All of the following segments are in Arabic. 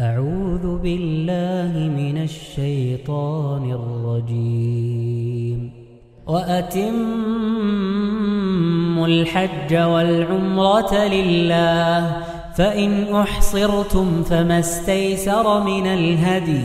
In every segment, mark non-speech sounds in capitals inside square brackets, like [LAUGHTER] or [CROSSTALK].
أعوذ بالله من الشيطان الرجيم. وأتموا الحج والعمرة لله فإن أحصرتم فما استيسر من الهدي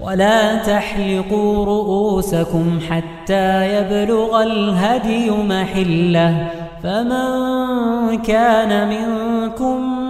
ولا تحلقوا رؤوسكم حتى يبلغ الهدي محلة فمن كان منكم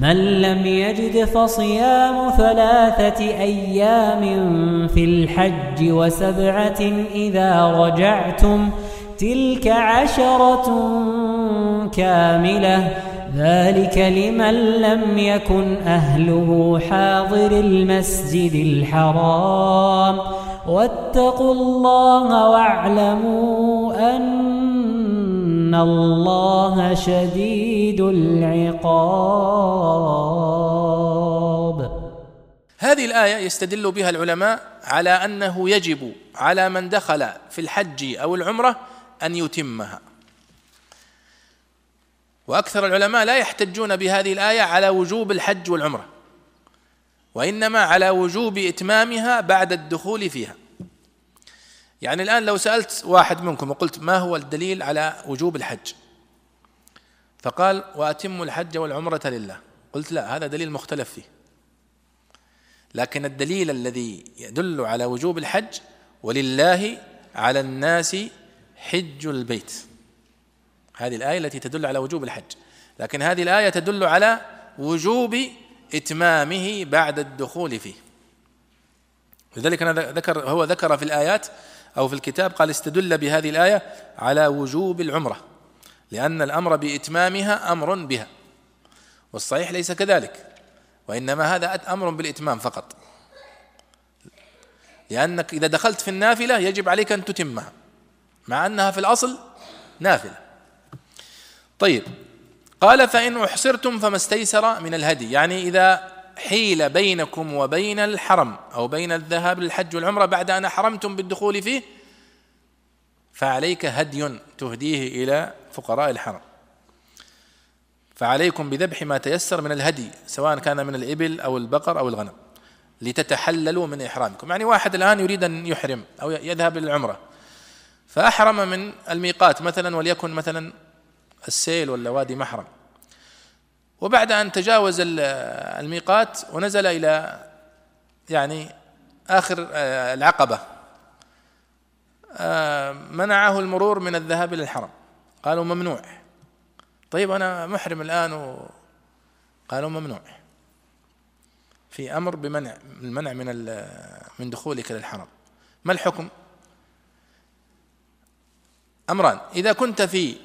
فمن لم يجد فصيام ثلاثة أيام في الحج وسبعة إذا رجعتم تلك عشرة كاملة. ذلك لمن لم يكن أهله حاضر المسجد الحرام. واتقوا الله واعلموا أن الله شديد العقاب هذه الآية يستدل بها العلماء على أنه يجب على من دخل في الحج أو العمرة أن يتمها. وأكثر العلماء لا يحتجون بهذه الآية على وجوب الحج والعمرة وإنما على وجوب إتمامها بعد الدخول فيها. يعني الآن لو سألت واحد منكم وقلت ما هو الدليل على وجوب الحج؟ فقال وأتم الحج والعمرة لله. قلت لا هذا دليل مختلف فيه. لكن الدليل الذي يدل على وجوب الحج ولله على الناس حج البيت. هذه الآية التي تدل على وجوب الحج. لكن هذه الآية تدل على وجوب إتمامه بعد الدخول فيه. لذلك أنا ذكر هو ذكر في الآيات أو في الكتاب قال استدل بهذه الآية على وجوب العمرة لأن الأمر بإتمامها أمر بها والصحيح ليس كذلك وإنما هذا أمر بالإتمام فقط لأنك إذا دخلت في النافلة يجب عليك أن تتمها مع أنها في الأصل نافلة. طيب قال فإن أحصرتم فما استيسر من الهدي يعني إذا حيل بينكم وبين الحرم أو بين الذهاب للحج والعمرة بعد أن حرمتم بالدخول فيه فعليك هدي تهديه إلى فقراء الحرم. فعليكم بذبح ما تيسر من الهدي سواء كان من الإبل أو البقر أو الغنم لتتحللوا من إحرامكم. يعني واحد الآن يريد أن يحرم أو يذهب للعمرة فأحرم من الميقات مثلا وليكن مثلا السيل ولا وادي محرم. وبعد أن تجاوز الميقات ونزل إلى يعني آخر آه، العقبة. آه، منعه المرور من الذهاب إلى الحرم. قالوا ممنوع. طيب أنا محرم الآن و... قالوا ممنوع. في أمر بمنع المنع من من دخولك للحرم ما الحكم؟ أمران إذا كنت في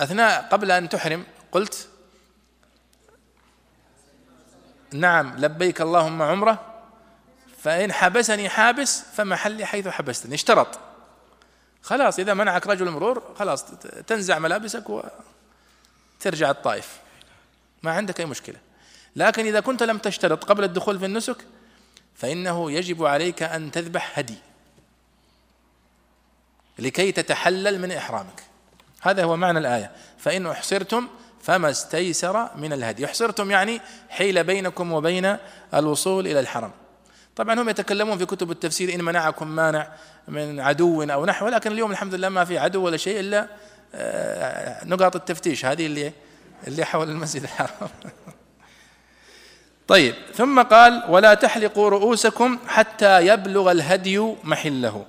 أثناء قبل أن تحرم قلت نعم لبيك اللهم عمره فإن حبسني حابس فمحلي حيث حبستني اشترط. خلاص إذا منعك رجل المرور خلاص تنزع ملابسك وترجع الطائف. ما عندك أي مشكلة. لكن إذا كنت لم تشترط قبل الدخول في النسك فإنه يجب عليك أن تذبح هدي. لكي تتحلل من إحرامك. هذا هو معنى الآية. فإن أحصرتم فما استيسر من الهدي. احصرتم يعني حيل بينكم وبين الوصول إلى الحرم. طبعا هم يتكلمون في كتب التفسير إن منعكم مانع من عدو أو نحو لكن اليوم الحمد لله ما في عدو ولا شيء إلا آه، نقاط التفتيش. هذه اللي اللي حول المسجد الحرام. [LAUGHS] طيب ثم قال ولا تحلقوا رؤوسكم حتى يبلغ الهدي محله.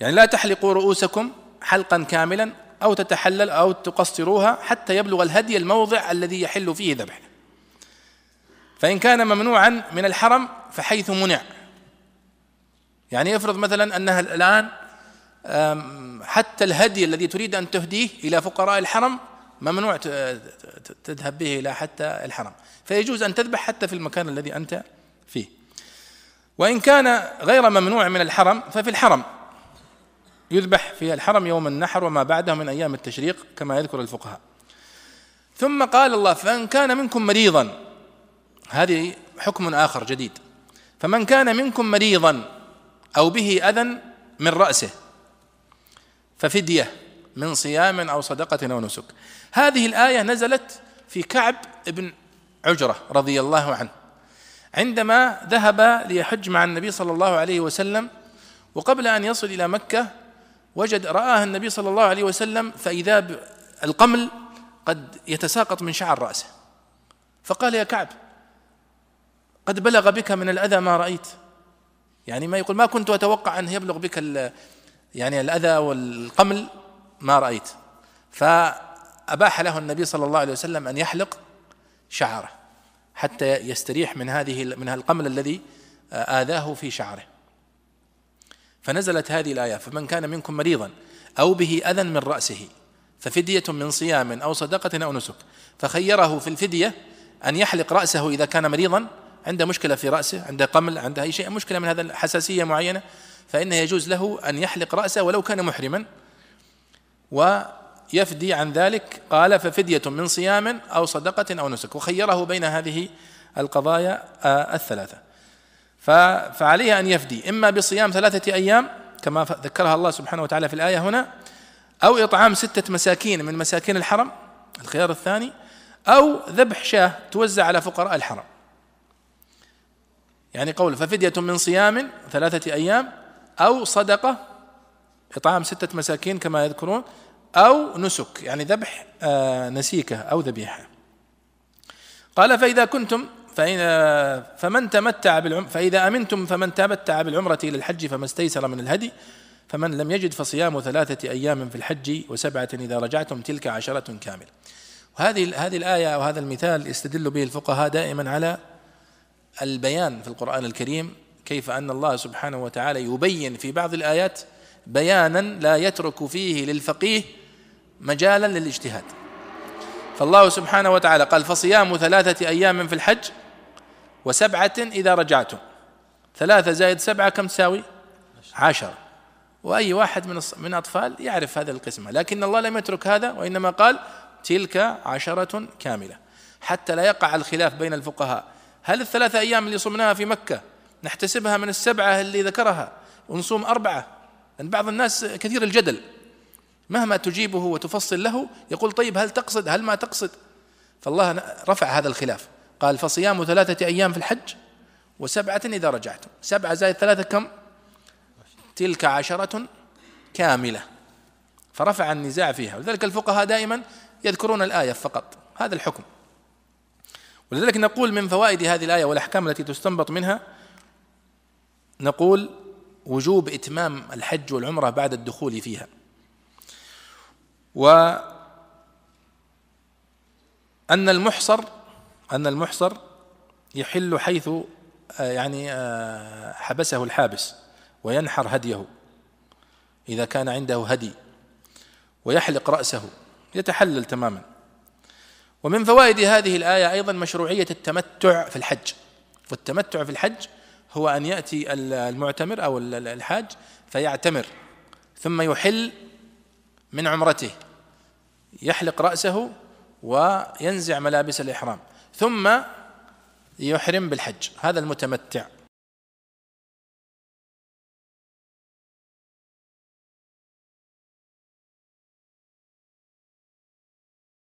يعني لا تحلقوا رؤوسكم حلقا كاملا أو تتحلل أو تقصروها حتى يبلغ الهدي الموضع الذي يحل فيه ذبح. فإن كان ممنوعا من الحرم فحيث منع. يعني افرض مثلا أنها الآن حتى الهدي الذي تريد أن تهديه إلى فقراء الحرم ممنوع تذهب به إلى حتى الحرم. فيجوز أن تذبح حتى في المكان الذي أنت فيه. وإن كان غير ممنوع من الحرم ففي الحرم. يذبح في الحرم يوم النحر وما بعده من أيام التشريق كما يذكر الفقهاء. ثم قال الله فإن كان منكم مريضا هذه حكم آخر جديد. فمن كان منكم مريضا أو به أذى من رأسه ففدية من صيام أو صدقة أو نسك. هذه الآية نزلت في كعب بن عجرة رضي الله عنه عندما ذهب ليحج مع النبي صلى الله عليه وسلم وقبل أن يصل إلى مكة وجد رآه النبي صلى الله عليه وسلم فإذا القمل قد يتساقط من شعر رأسه. فقال يا كعب قد بلغ بك من الأذى ما رأيت. يعني ما يقول ما كنت أتوقع أن يبلغ بك يعني الأذى والقمل ما رأيت. فأباح له النبي صلى الله عليه وسلم أن يحلق شعره حتى يستريح من هذه من القمل الذي آذاه في شعره. فنزلت هذه الآية فمن كان منكم مريضا أو به أذى من رأسه ففدية من صيام أو صدقة أو نسك فخيره في الفدية أن يحلق رأسه إذا كان مريضا عنده مشكلة في رأسه عنده قمل عنده أي شيء مشكلة من هذا حساسية معينة فإنه يجوز له أن يحلق رأسه ولو كان محرما. ويفدي عن ذلك قال ففدية من صيام أو صدقة أو نسك. وخيره بين هذه القضايا آه، الثلاثة. فعليه أن يفدي. إما بصيام ثلاثة أيام كما ذكرها الله سبحانه وتعالى في الآية هنا أو إطعام ستة مساكين من مساكين الحرم الخيار الثاني أو ذبح شاة توزع على فقراء الحرم. يعني قول ففدية من صيام ثلاثة أيام أو صدقة إطعام ستة مساكين كما يذكرون أو نسك يعني ذبح آه، نسيكة أو ذبيحة. قال فإذا كنتم فإن فمن تمتع بالعمر فإذا أمنتم فمن تمتع بالعمرة إلى الحج فما استيسر من الهدي فمن لم يجد فصيام ثلاثة أيام في الحج وسبعة إذا رجعتم تلك عشرة كاملة. وهذه هذه الآية أو هذا المثال يستدل به الفقهاء دائما على البيان في القرآن الكريم كيف أن الله سبحانه وتعالى يبين في بعض الآيات بيانا لا يترك فيه للفقيه مجالا للاجتهاد. فالله سبحانه وتعالى قال فصيام ثلاثة أيام في الحج وسبعة إذا رجعتم. ثلاثة زائد سبعة كم تساوي؟ عشرة. وأي واحد من من أطفال يعرف هذا القسمة. لكن الله لم يترك هذا وإنما قال تلك عشرة كاملة. حتى لا يقع الخلاف بين الفقهاء. هل الثلاثة أيام اللي صمناها في مكة نحتسبها من السبعة اللي ذكرها ونصوم أربعة؟ لأن بعض الناس كثير الجدل. مهما تجيبه وتفصل له يقول طيب هل تقصد؟ هل ما تقصد؟ فالله رفع هذا الخلاف. قال فصيام ثلاثة أيام في الحج وسبعة إذا رجعتم. سبعة زائد ثلاثة كم؟ تلك عشرة كاملة. فرفع النزاع فيها. ولذلك الفقهاء دائما يذكرون الآية فقط. هذا الحكم. ولذلك نقول من فوائد هذه الآية والأحكام التي تستنبط منها نقول وجوب إتمام الحج والعمرة بعد الدخول فيها. وأن المحصر أن المحصر يحل حيث آه، يعني آه، حبسه الحابس وينحر هديه إذا كان عنده هدي ويحلق رأسه يتحلل تماما. ومن فوائد هذه الآية أيضا مشروعية التمتع في الحج. والتمتع في الحج هو أن يأتي المعتمر أو الحاج فيعتمر ثم يحل من عمرته يحلق رأسه وينزع ملابس الإحرام. ثم يحرم بالحج. هذا المتمتع.